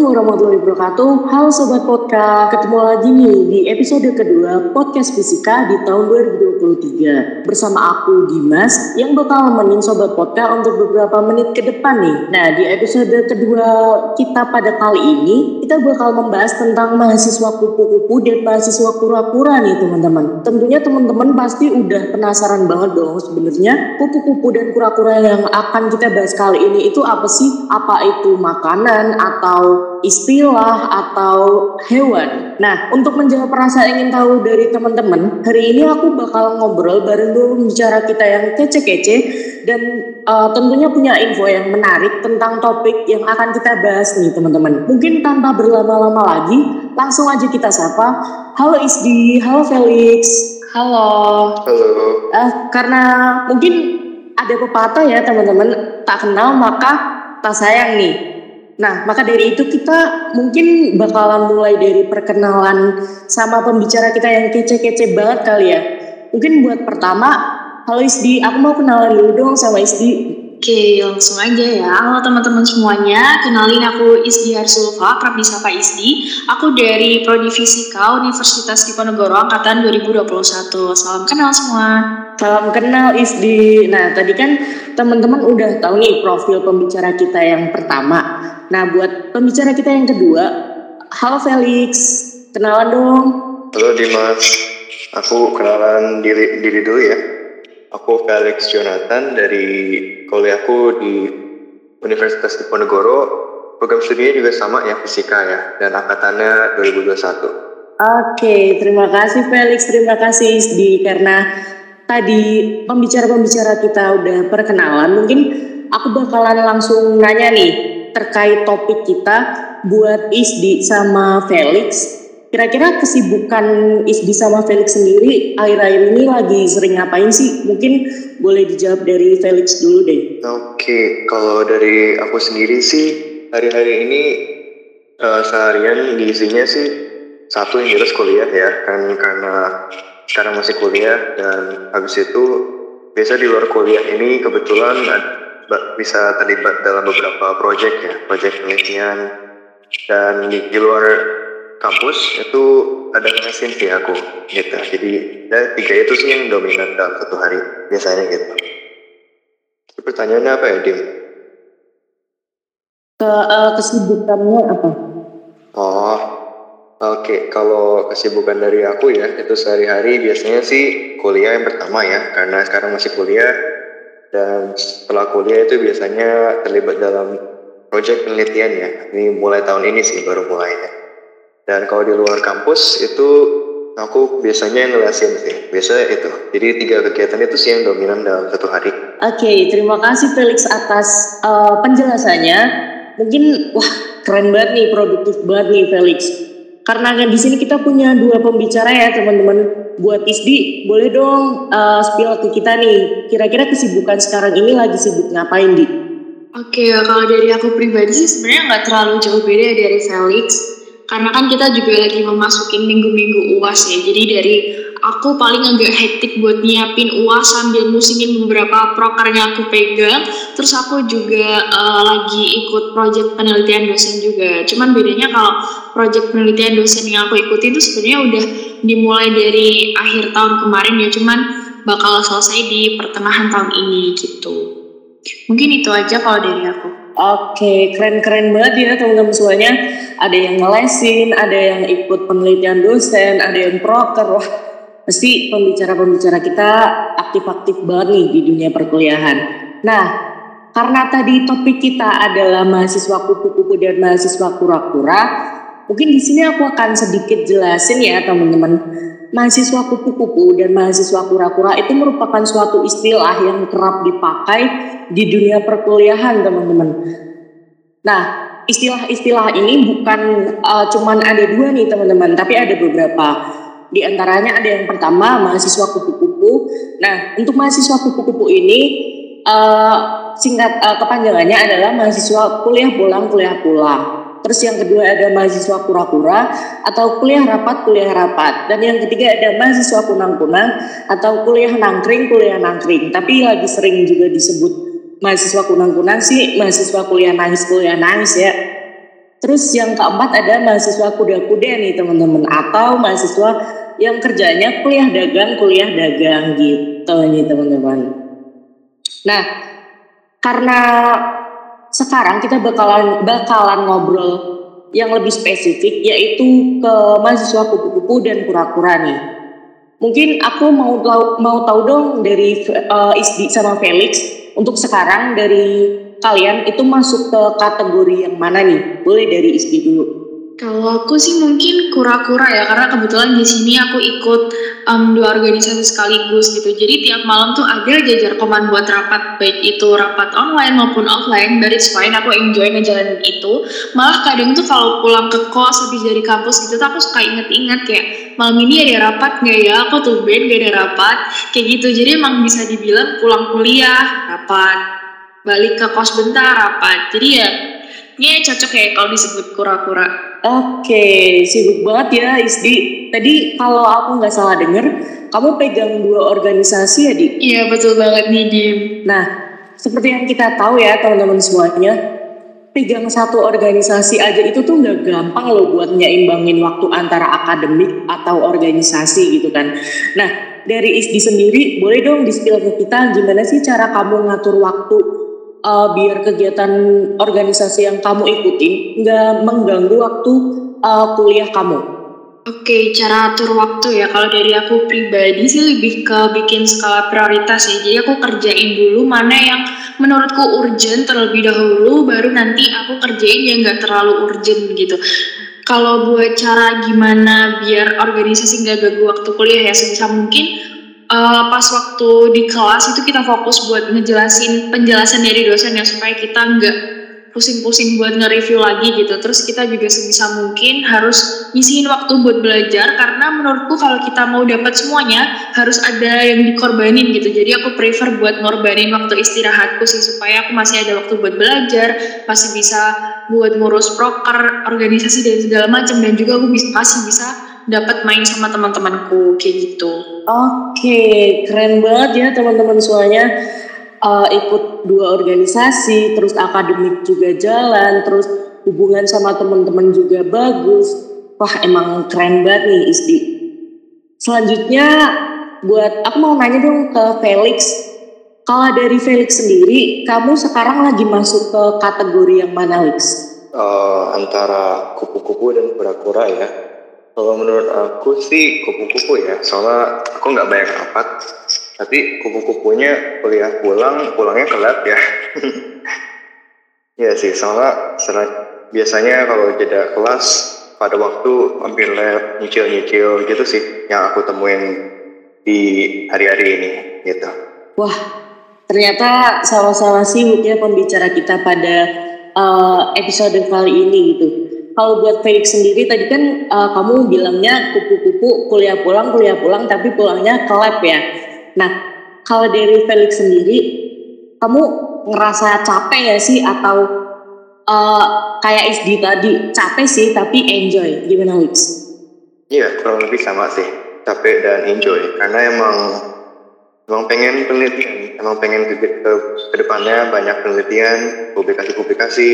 Assalamualaikum warahmatullahi wabarakatuh. Halo Sobat Podcast, ketemu lagi nih di episode kedua Podcast Fisika di tahun 2023. Bersama aku Dimas yang bakal nemenin Sobat Podcast untuk beberapa menit ke depan nih. Nah di episode kedua kita pada kali ini, kita bakal membahas tentang mahasiswa kupu-kupu dan mahasiswa kura-kura nih teman-teman. Tentunya teman-teman pasti udah penasaran banget dong sebenarnya kupu-kupu dan kura-kura yang akan kita bahas kali ini itu apa sih? Apa itu makanan atau istilah atau hewan. Nah, untuk menjawab rasa ingin tahu dari teman-teman, hari ini aku bakal ngobrol bareng dulu bicara kita yang kece-kece dan uh, tentunya punya info yang menarik tentang topik yang akan kita bahas nih teman-teman. Mungkin tanpa berlama-lama lagi, langsung aja kita sapa. Halo Isdi, halo Felix. Halo. Halo. Uh, karena mungkin ada pepatah ya teman-teman, tak kenal maka tak sayang nih. Nah, maka dari itu kita mungkin bakalan mulai dari perkenalan sama pembicara kita yang kece-kece banget kali ya. Mungkin buat pertama, halo Isdi, aku mau kenalan dulu dong sama Isdi. Oke, langsung aja ya. Halo teman-teman semuanya, kenalin aku Isdi Harsulfa, kerap disapa Isdi. Aku dari Prodi Fisika Universitas Diponegoro Angkatan 2021. Salam kenal semua. Salam kenal Isdi. Nah, tadi kan teman-teman udah tahu nih profil pembicara kita yang pertama. Nah, buat pembicara kita yang kedua, halo Felix, kenalan dong. Halo Dimas, aku kenalan diri, diri dulu ya. Aku Felix Jonathan dari kuliahku di Universitas Diponegoro. Program studinya juga sama ya, fisika ya, dan angkatannya 2021. Oke, terima kasih Felix, terima kasih Isdi karena tadi pembicara-pembicara kita udah perkenalan. Mungkin aku bakalan langsung nanya nih terkait topik kita buat Isdi sama Felix. Kira-kira kesibukan Isdi sama Felix sendiri akhir-akhir ini lagi sering ngapain sih? Mungkin boleh dijawab dari Felix dulu deh. Oke, kalau dari aku sendiri sih hari-hari ini uh, seharian diisinya sih satu yang jelas kuliah ya kan karena sekarang masih kuliah dan habis itu biasa di luar kuliah ini kebetulan bisa terlibat dalam beberapa proyek ya, proyek penelitian dan di, di luar kampus itu ada ngesin sih aku gitu. Jadi ya, tiga itu sih yang dominan dalam satu hari biasanya gitu. Jadi pertanyaannya apa ya Dim? Ke uh, kesibukannya apa? Oh, oke. Okay. Kalau kesibukan dari aku ya itu sehari-hari biasanya sih kuliah yang pertama ya, karena sekarang masih kuliah dan setelah kuliah itu biasanya terlibat dalam proyek penelitian ya. Ini mulai tahun ini sih baru mulainya. Dan kalau di luar kampus itu aku biasanya ngelasin sih. Biasa itu. Jadi tiga kegiatan itu sih yang dominan dalam satu hari. Oke, okay, terima kasih Felix atas uh, penjelasannya. Mungkin wah keren banget nih, produktif banget nih Felix. Karena di sini kita punya dua pembicara ya teman-teman buat Isdi, boleh dong uh, spill ke kita nih. Kira-kira kesibukan sekarang ini lagi sibuk ngapain, Di? Oke, kalau dari aku pribadi sih sebenarnya nggak terlalu jauh beda dari Felix. Karena kan kita juga lagi memasukin minggu-minggu UAS ya. Jadi dari aku paling agak hektik buat nyiapin UAS sambil musingin beberapa prokernya aku pegang. Terus aku juga uh, lagi ikut project penelitian dosen juga. Cuman bedanya kalau project penelitian dosen yang aku ikuti itu sebenarnya udah dimulai dari akhir tahun kemarin ya. Cuman bakal selesai di pertengahan tahun ini gitu. Mungkin itu aja kalau dari aku. Oke, keren-keren banget ya teman-teman semuanya. Ada yang ngelesin, ada yang ikut penelitian dosen, ada yang proker. Wah, pasti pembicara-pembicara kita aktif-aktif banget nih di dunia perkuliahan. Nah, karena tadi topik kita adalah mahasiswa kupu-kupu dan mahasiswa kura-kura, mungkin di sini aku akan sedikit jelasin ya teman-teman. Mahasiswa kupu-kupu dan mahasiswa kura-kura itu merupakan suatu istilah yang kerap dipakai di dunia perkuliahan teman-teman. Nah, istilah-istilah ini bukan uh, cuman ada dua nih teman-teman, tapi ada beberapa. Di antaranya ada yang pertama mahasiswa kupu-kupu. Nah, untuk mahasiswa kupu-kupu ini uh, singkat uh, kepanjangannya adalah mahasiswa kuliah pulang kuliah pulang. Terus yang kedua ada mahasiswa kura-kura atau kuliah rapat kuliah rapat. Dan yang ketiga ada mahasiswa kunang-kunang atau kuliah nangkring kuliah nangkring. Tapi lagi sering juga disebut mahasiswa kunang-kunang sih mahasiswa kuliah nangis kuliah nangis ya. Terus yang keempat ada mahasiswa kuda-kuda nih teman-teman atau mahasiswa yang kerjanya kuliah dagang, kuliah dagang gitu nih teman-teman. Nah, karena sekarang kita bakalan bakalan ngobrol yang lebih spesifik yaitu ke mahasiswa kupu-kupu dan kura-kura nih. Mungkin aku mau tahu mau tahu dong dari uh, Isdi sama Felix untuk sekarang dari kalian itu masuk ke kategori yang mana nih? Boleh dari Isti dulu. Kalau aku sih mungkin kura-kura ya, karena kebetulan di sini aku ikut um, dua organisasi sekaligus gitu. Jadi tiap malam tuh ada jajar koman buat rapat, baik itu rapat online maupun offline. Dari fine, aku enjoy ngejalanin itu. Malah kadang tuh kalau pulang ke kos habis dari kampus gitu, tuh aku suka inget-inget kayak malam ini ada rapat nggak ya? Aku tuh band gak ada rapat, kayak gitu. Jadi emang bisa dibilang pulang kuliah rapat, balik ke kos bentar rapat jadi ya ini cocok ya kalau disebut kura-kura. Oke sibuk banget ya Isdi. Tadi kalau aku nggak salah denger kamu pegang dua organisasi ya Di? iya betul banget nih Dim. Nah seperti yang kita tahu ya teman-teman semuanya pegang satu organisasi aja itu tuh nggak gampang loh buat nyaimbangin waktu antara akademik atau organisasi gitu kan. Nah dari ISDI sendiri boleh dong di ke kita gimana sih cara kamu ngatur waktu uh, biar kegiatan organisasi yang kamu ikutin nggak mengganggu waktu uh, kuliah kamu? Oke, cara atur waktu ya. Kalau dari aku pribadi sih lebih ke bikin skala prioritas ya. Jadi aku kerjain dulu mana yang menurutku urgent terlebih dahulu, baru nanti aku kerjain yang nggak terlalu urgent gitu. Kalau buat cara gimana biar organisasi nggak ganggu waktu kuliah ya sebisa mungkin uh, pas waktu di kelas itu kita fokus buat ngejelasin penjelasan dari dosen ya supaya kita nggak pusing-pusing buat nge-review lagi gitu. Terus kita juga sebisa mungkin harus ngisiin waktu buat belajar karena menurutku kalau kita mau dapat semuanya harus ada yang dikorbanin gitu. Jadi aku prefer buat ngorbanin waktu istirahatku sih supaya aku masih ada waktu buat belajar, masih bisa buat ngurus proker, organisasi dan segala macam dan juga aku masih bisa dapat main sama teman-temanku kayak gitu. Oke, keren banget ya teman-teman semuanya uh, ikut dua organisasi, terus akademik juga jalan, terus hubungan sama teman-teman juga bagus. Wah, emang keren banget nih Isdi. Selanjutnya buat aku mau nanya dong ke Felix. Kalau dari Felix sendiri, kamu sekarang lagi masuk ke kategori yang mana, Lex? Uh, antara kupu-kupu dan kura-kura ya kalau menurut aku sih kupu-kupu ya, soalnya aku nggak banyak rapat, tapi kupu-kupunya kuliah pulang, pulangnya kelab ya. Iya sih, soalnya biasanya kalau jeda kelas pada waktu hampir lab, nyicil-nyicil gitu sih yang aku temuin di hari-hari ini gitu. Wah, ternyata sama-sama sibuk ya pembicara kita pada uh, episode kali ini gitu kalau buat Felix sendiri tadi kan uh, kamu bilangnya kupu-kupu kuliah pulang kuliah pulang tapi pulangnya ke lab ya. Nah kalau dari Felix sendiri kamu ngerasa capek ya sih? Atau uh, kayak Isdi tadi capek sih tapi enjoy? Gimana Felix? Iya kurang lebih sama sih. Capek dan enjoy. Karena emang emang pengen penelitian. Emang pengen ke, ke, ke depannya banyak penelitian publikasi-publikasi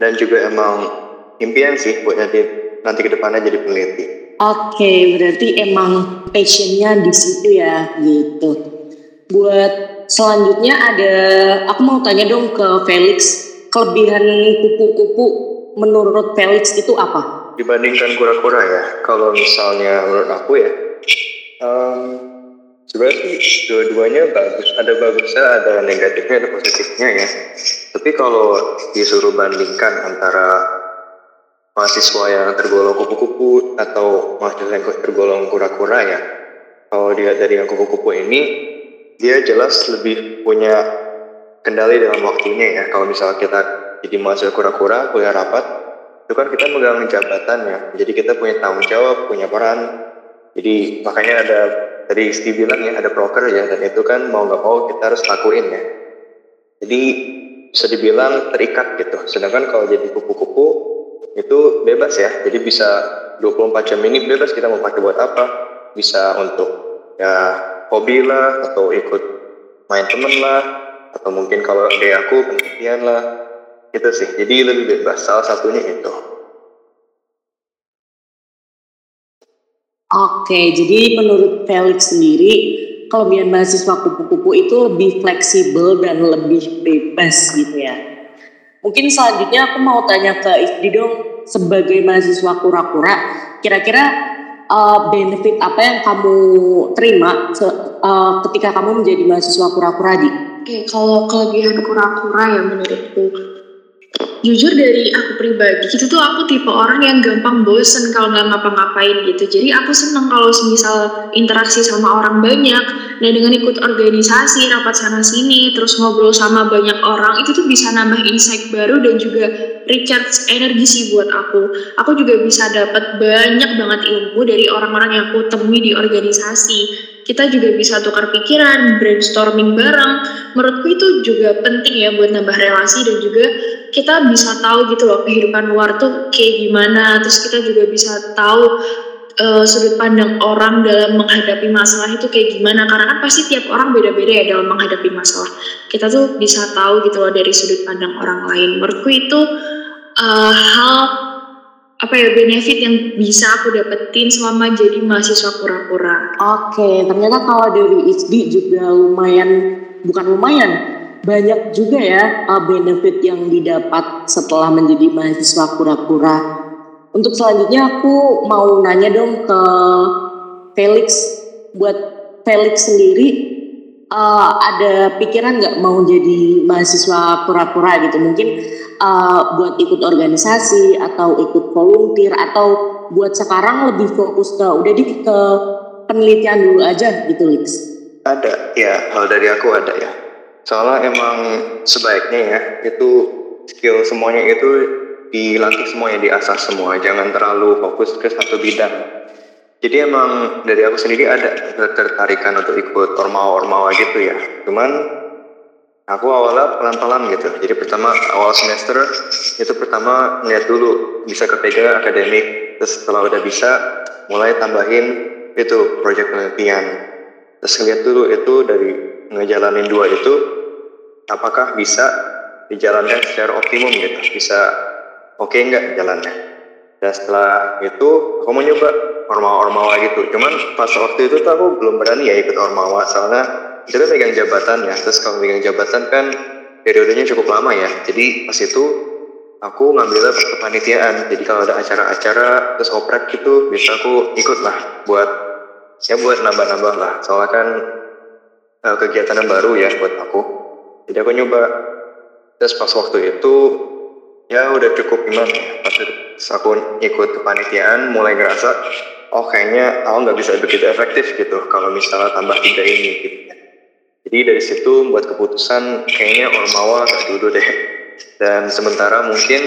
dan juga emang impian sih buat nanti nanti ke depannya jadi peneliti. Oke, okay, berarti emang passionnya di situ ya gitu. Buat selanjutnya ada, aku mau tanya dong ke Felix, kelebihan kupu-kupu menurut Felix itu apa? Dibandingkan kura-kura ya, kalau misalnya menurut aku ya, um, sebenarnya dua-duanya bagus. Ada bagusnya, ada negatifnya, ada positifnya ya. Tapi kalau disuruh bandingkan antara mahasiswa yang tergolong kupu-kupu atau mahasiswa yang tergolong kura-kura ya. Kalau dia dari yang kupu-kupu ini, dia jelas lebih punya kendali dalam waktunya ya. Kalau misalnya kita jadi mahasiswa kura-kura, kuliah rapat, itu kan kita megang jabatan ya. Jadi kita punya tanggung jawab, punya peran. Jadi makanya ada tadi Steve bilang ya ada broker ya dan itu kan mau nggak mau kita harus lakuin ya. Jadi bisa dibilang terikat gitu. Sedangkan kalau jadi kupu-kupu itu bebas ya. Jadi bisa 24 jam ini bebas kita mau pakai buat apa. Bisa untuk ya hobi lah atau ikut main temen lah atau mungkin kalau dari aku penelitian lah gitu sih. Jadi lebih bebas. Salah satunya itu. Oke, jadi menurut Felix sendiri kelebihan mahasiswa kupu-kupu itu lebih fleksibel dan lebih bebas gitu ya. Mungkin selanjutnya aku mau tanya ke Ifdi dong, sebagai mahasiswa kura-kura, kira-kira uh, benefit apa yang kamu terima uh, ketika kamu menjadi mahasiswa kura-kura di? Oke, kalau kelebihan kura-kura ya menurutku jujur dari aku pribadi itu tuh aku tipe orang yang gampang bosen kalau nggak ngapa-ngapain gitu. Jadi aku seneng kalau misal interaksi sama orang banyak. Dan dengan ikut organisasi rapat sana sini terus ngobrol sama banyak orang itu tuh bisa nambah insight baru dan juga recharge energi sih buat aku aku juga bisa dapat banyak banget ilmu dari orang-orang yang aku temui di organisasi kita juga bisa tukar pikiran, brainstorming bareng. Menurutku itu juga penting ya buat nambah relasi dan juga kita bisa tahu gitu loh kehidupan luar tuh kayak gimana. Terus kita juga bisa tahu uh, sudut pandang orang dalam menghadapi masalah itu kayak gimana. Karena kan pasti tiap orang beda-beda ya dalam menghadapi masalah. Kita tuh bisa tahu gitu loh dari sudut pandang orang lain. Menurutku itu uh, hal apa ya benefit yang bisa aku dapetin selama jadi mahasiswa pura-pura. Oke, ternyata kalau dari ISD juga lumayan bukan lumayan banyak juga ya uh, benefit yang didapat setelah menjadi mahasiswa pura-pura. Untuk selanjutnya aku mau nanya dong ke Felix buat Felix sendiri uh, ada pikiran nggak mau jadi mahasiswa pura-pura gitu mungkin uh, buat ikut organisasi atau ikut volunteer atau buat sekarang lebih fokus ke udah di ke penelitian dulu aja gitu Lix? Ada ya hal dari aku ada ya. Soalnya emang sebaiknya ya itu skill semuanya itu dilatih semuanya diasah semua jangan terlalu fokus ke satu bidang. Jadi emang dari aku sendiri ada ketertarikan untuk ikut ormawa-ormawa gitu ya. Cuman Aku awalnya pelan-pelan gitu. Jadi pertama awal semester itu pertama lihat dulu bisa kepegang akademik. Terus setelah udah bisa mulai tambahin itu project penelitian. Terus lihat dulu itu dari ngejalanin dua itu apakah bisa dijalankan secara optimum gitu. Bisa oke okay nggak jalannya. Dan setelah itu aku mau nyoba ormawa-ormawa gitu. Cuman pas waktu itu tuh aku belum berani ya ikut ormawa soalnya kita megang jabatan ya. Terus kalau megang jabatan kan periodenya cukup lama ya. Jadi pas itu aku ngambilnya kepanitiaan. Jadi kalau ada acara-acara terus oprek gitu bisa aku ikut lah buat ya buat nambah-nambah lah. Soalnya kan uh, kegiatan yang baru ya buat aku. Jadi aku nyoba. Terus pas waktu itu ya udah cukup gimana ya pas aku ikut kepanitiaan mulai ngerasa oh kayaknya aku nggak bisa begitu efektif gitu kalau misalnya tambah tiga ini gitu jadi dari situ buat keputusan kayaknya Ormawa gak dulu deh. Dan sementara mungkin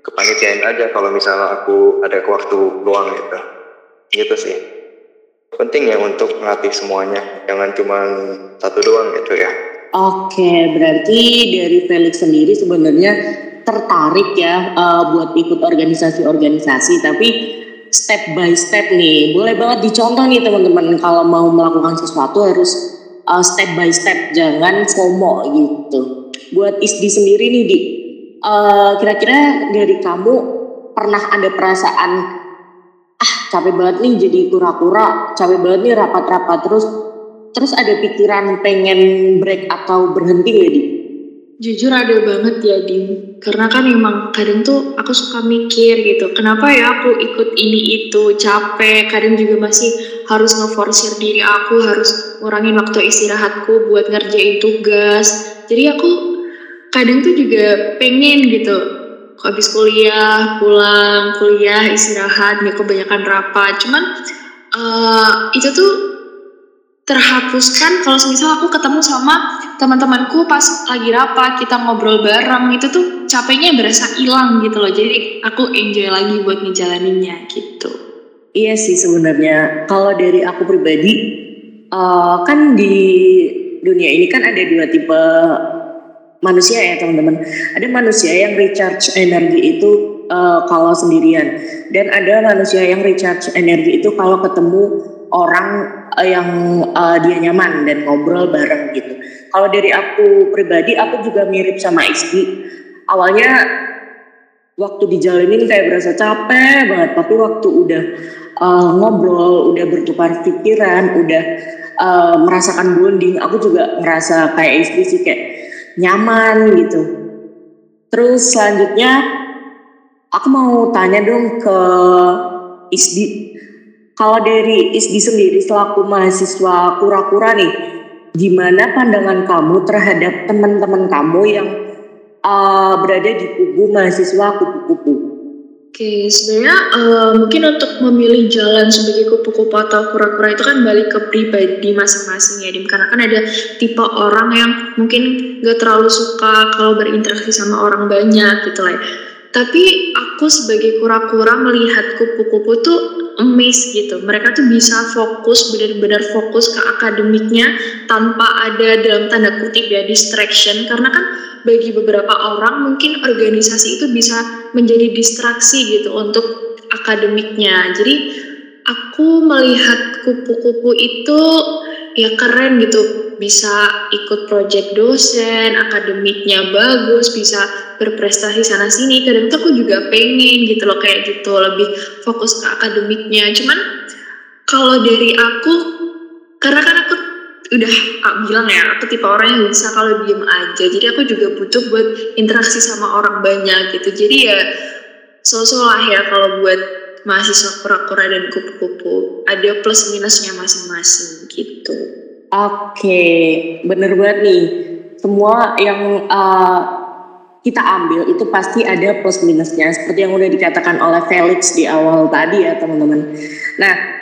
kepanitiaan aja kalau misalnya aku ada waktu luang gitu. Gitu sih. Penting ya untuk melatih semuanya, jangan cuma satu doang gitu ya. Oke, berarti dari Felix sendiri sebenarnya tertarik ya uh, buat ikut organisasi-organisasi, tapi step by step nih, boleh banget dicontoh nih teman-teman. Kalau mau melakukan sesuatu harus uh, step by step. Jangan FOMO gitu. Buat Isdi sendiri nih di. Uh, kira-kira dari kamu pernah ada perasaan ah capek banget nih jadi kura-kura capek banget nih rapat-rapat terus terus ada pikiran pengen break atau berhenti gak di Jujur ada banget ya Dim Karena kan emang kadang tuh aku suka mikir gitu Kenapa ya aku ikut ini itu capek. Kadang juga masih harus ngeforsir diri aku Harus ngurangin waktu istirahatku buat ngerjain tugas. Jadi aku kadang tuh juga pengen gitu Habis kuliah, pulang, kuliah, istirahat, gak kebanyakan rapat. Cuman uh, itu tuh terhapuskan. Kalau misal aku ketemu sama teman-temanku pas lagi rapat kita ngobrol bareng itu tuh capeknya berasa hilang gitu loh. Jadi aku enjoy lagi buat ngejalaninnya gitu. Iya sih sebenarnya. Kalau dari aku pribadi uh, kan di dunia ini kan ada dua tipe manusia ya teman-teman. Ada manusia yang recharge energi itu uh, kalau sendirian. Dan ada manusia yang recharge energi itu kalau ketemu orang uh, yang uh, dia nyaman dan ngobrol bareng gitu. Kalau dari aku pribadi, aku juga mirip sama Iski. Awalnya waktu dijalanin kayak berasa capek banget tapi waktu udah uh, ngobrol udah bertukar pikiran udah uh, merasakan bonding aku juga ngerasa kayak istri sih kayak nyaman gitu terus selanjutnya aku mau tanya dong ke Isdi kalau dari Isdi sendiri selaku mahasiswa kura-kura nih gimana pandangan kamu terhadap teman-teman kamu yang uh, berada di kubu mahasiswa kupu-kupu. Oke, sebenarnya uh, mungkin untuk memilih jalan sebagai kupu-kupu atau kura-kura itu kan balik ke pribadi masing-masing ya, Dim. Karena kan ada tipe orang yang mungkin gak terlalu suka kalau berinteraksi sama orang banyak gitu lah. Ya. Tapi aku sebagai kura-kura melihat kupu-kupu tuh emis gitu. Mereka tuh bisa fokus, benar-benar fokus ke akademiknya tanpa ada dalam tanda kutip ya distraction. Karena kan bagi beberapa orang mungkin organisasi itu bisa menjadi distraksi gitu untuk akademiknya. Jadi aku melihat kupu-kupu itu ya keren gitu. Bisa ikut project dosen akademiknya bagus bisa berprestasi sana sini. Kadang tuh aku juga pengen gitu loh kayak gitu. Lebih fokus ke akademiknya. Cuman kalau dari aku karena kan aku udah ah, bilang ya aku tipe orang yang bisa kalau diem aja. Jadi aku juga butuh buat interaksi sama orang banyak gitu. Jadi ya sosok lah ya kalau buat mahasiswa kura-kura dan kupu-kupu ada plus minusnya masing-masing gitu oke okay. bener banget nih semua yang uh, kita ambil itu pasti ada plus minusnya seperti yang udah dikatakan oleh Felix di awal tadi ya teman-teman nah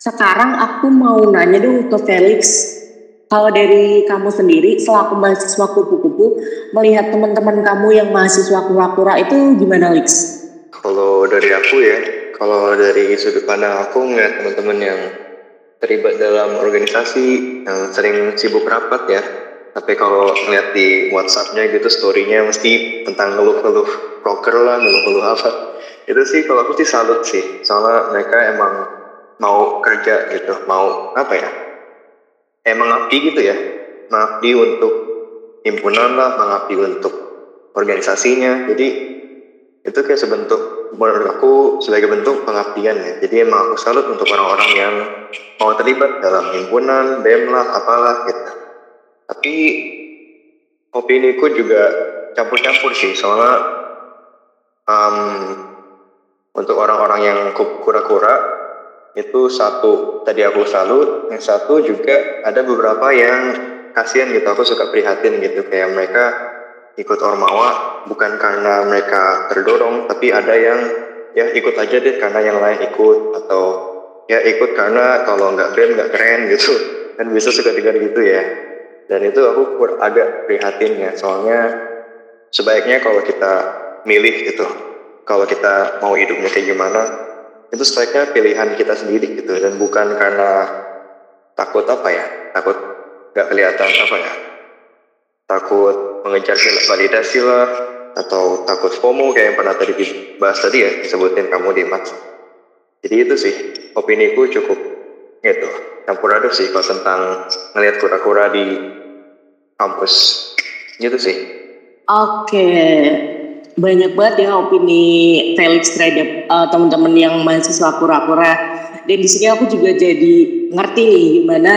sekarang aku mau nanya dong ke Felix, kalau dari kamu sendiri selaku mahasiswa kupu-kupu melihat teman-teman kamu yang mahasiswa kura-kura itu gimana Lix? Kalau dari aku ya, kalau dari sudut pandang aku ngeliat teman-teman yang terlibat dalam organisasi yang sering sibuk rapat ya. Tapi kalau ngeliat di WhatsAppnya gitu storynya mesti tentang ngeluh-ngeluh broker lah, ngeluh-ngeluh apa. Itu sih kalau aku sih salut sih, soalnya mereka emang mau kerja gitu, mau apa ya? Emang mengabdi gitu ya, mengabdi untuk himpunan lah, mengabdi untuk organisasinya. Jadi itu kayak sebentuk menurut aku sebagai bentuk pengabdian ya. Jadi emang aku salut untuk orang-orang yang mau terlibat dalam himpunan, BEM lah, apalah gitu. Tapi opini ku juga campur-campur sih, soalnya um, untuk orang-orang yang kura-kura itu satu tadi aku salut yang satu juga ada beberapa yang kasihan gitu aku suka prihatin gitu kayak mereka ikut ormawa bukan karena mereka terdorong tapi ada yang ya ikut aja deh karena yang lain ikut atau ya ikut karena kalau nggak bem nggak keren gitu. Kan bisa dengar gitu ya. Dan itu aku agak prihatin ya soalnya sebaiknya kalau kita milih gitu kalau kita mau hidupnya kayak gimana itu sebaiknya pilihan kita sendiri gitu. Dan bukan karena takut apa ya takut gak kelihatan apa ya takut mengejar validasi lah atau takut FOMO kayak yang pernah tadi dibahas tadi ya disebutin kamu di Mas. Jadi itu sih opini ku cukup gitu. Campur aduk sih kalau tentang ngelihat kura-kura di kampus. Gitu sih. Oke. Okay banyak banget ya opini Felix terhadap uh, teman-teman yang mahasiswa kura-kura. Dan di sini aku juga jadi ngerti nih gimana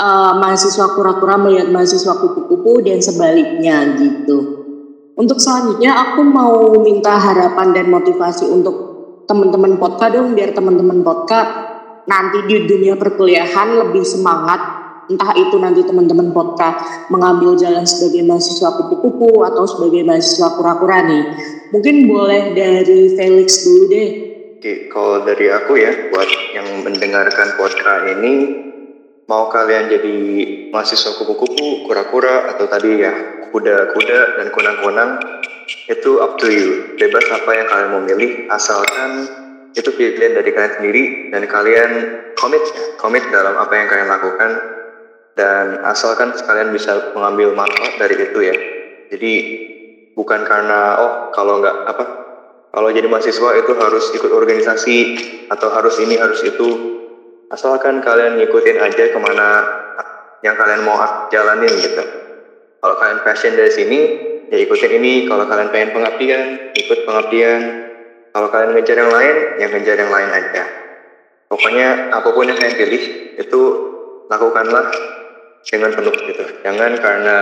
uh, mahasiswa kura-kura melihat mahasiswa kupu-kupu dan sebaliknya gitu. Untuk selanjutnya aku mau minta harapan dan motivasi untuk teman-teman podcast dong biar teman-teman podcast nanti di dunia perkuliahan lebih semangat entah itu nanti teman-teman podcast mengambil jalan sebagai mahasiswa kupu-kupu atau sebagai mahasiswa kura-kura nih. Mungkin boleh dari Felix dulu deh. Oke, kalau dari aku ya, buat yang mendengarkan podcast ini, mau kalian jadi mahasiswa kupu-kupu, kura-kura, atau tadi ya kuda-kuda dan kunang-kunang, itu up to you. Bebas apa yang kalian mau milih, asalkan itu pilihan dari kalian sendiri dan kalian komit ya, komit dalam apa yang kalian lakukan dan asalkan sekalian bisa mengambil manfaat dari itu ya jadi bukan karena oh kalau nggak apa kalau jadi mahasiswa itu harus ikut organisasi atau harus ini harus itu asalkan kalian ngikutin aja ke mana yang kalian mau jalanin gitu kalau kalian passion dari sini ya ikutin ini. Kalau kalian pengen pengabdian, ikut pengabdian. Kalau kalian ngejar yang lain, ya ngejar yang lain aja. Pokoknya apa pun yang kalian pilih, itu lakukanlah dengan penuh gitu. Jangan karena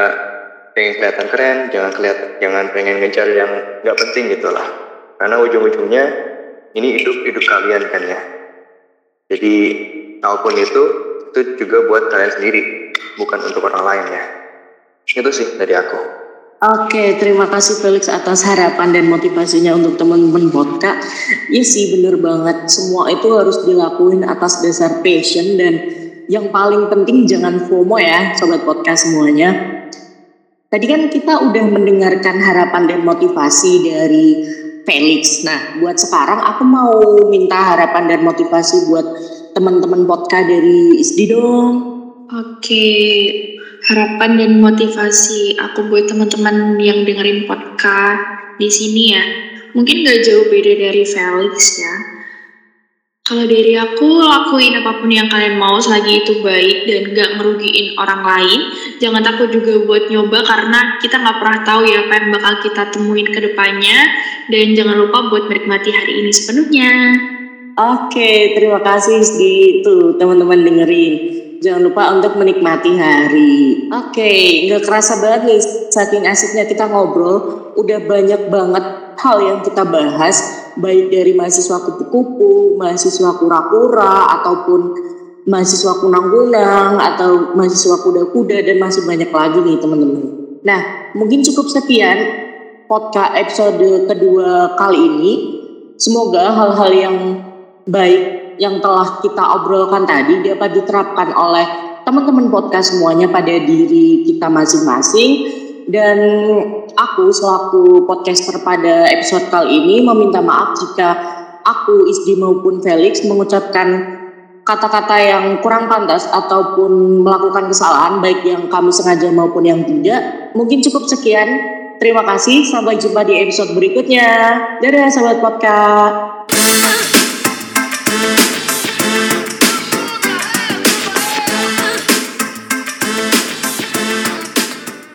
pengen kelihatan keren, jangan kelihatan, jangan pengen ngejar yang nggak penting gitu lah. Karena ujung-ujungnya ini hidup hidup kalian kan ya. Jadi apa pun itu, itu juga buat kalian sendiri, bukan untuk orang lain ya. Itu sih dari aku. Oke, terima kasih Felix atas harapan dan motivasinya untuk teman-teman vodka. Iya sih bener banget, semua itu harus dilakuin atas dasar passion dan yang paling penting jangan FOMO ya sobat podcast semuanya. Tadi kan kita udah mendengarkan harapan dan motivasi dari Felix. Nah, buat sekarang aku mau minta harapan dan motivasi buat teman-teman vodka dari ISDI dong. Oke, harapan dan motivasi aku buat teman-teman yang dengerin podcast di sini ya. Mungkin gak jauh beda dari Felix ya. Kalau dari aku, lakuin apa pun yang kalian mau selagi itu baik dan gak merugiin orang lain. Jangan takut juga buat nyoba karena kita gak pernah tahu ya apa yang bakal kita temuin ke depannya. Dan jangan lupa buat menikmati hari ini sepenuhnya. Oke, terima kasih itu teman-teman dengerin. Jangan lupa untuk menikmati hari. Oke, nggak kerasa banget nih saking asiknya kita ngobrol. Udah banyak banget hal yang kita bahas, baik dari mahasiswa kupu-kupu, mahasiswa kura-kura, ataupun mahasiswa kunang-kunang, atau mahasiswa kuda-kuda, dan masih banyak lagi nih teman-teman. Nah, mungkin cukup sekian podcast episode kedua kali ini. Semoga hal-hal yang baik yang telah kita obrolkan tadi dapat diterapkan oleh teman-teman podcast semuanya pada diri kita masing-masing dan aku selaku podcaster pada episode kali ini meminta maaf jika aku Isdi maupun Felix mengucapkan kata-kata yang kurang pantas ataupun melakukan kesalahan baik yang kami sengaja maupun yang tidak. Mungkin cukup sekian. Terima kasih. Sampai jumpa di episode berikutnya. Dadah sahabat podcast.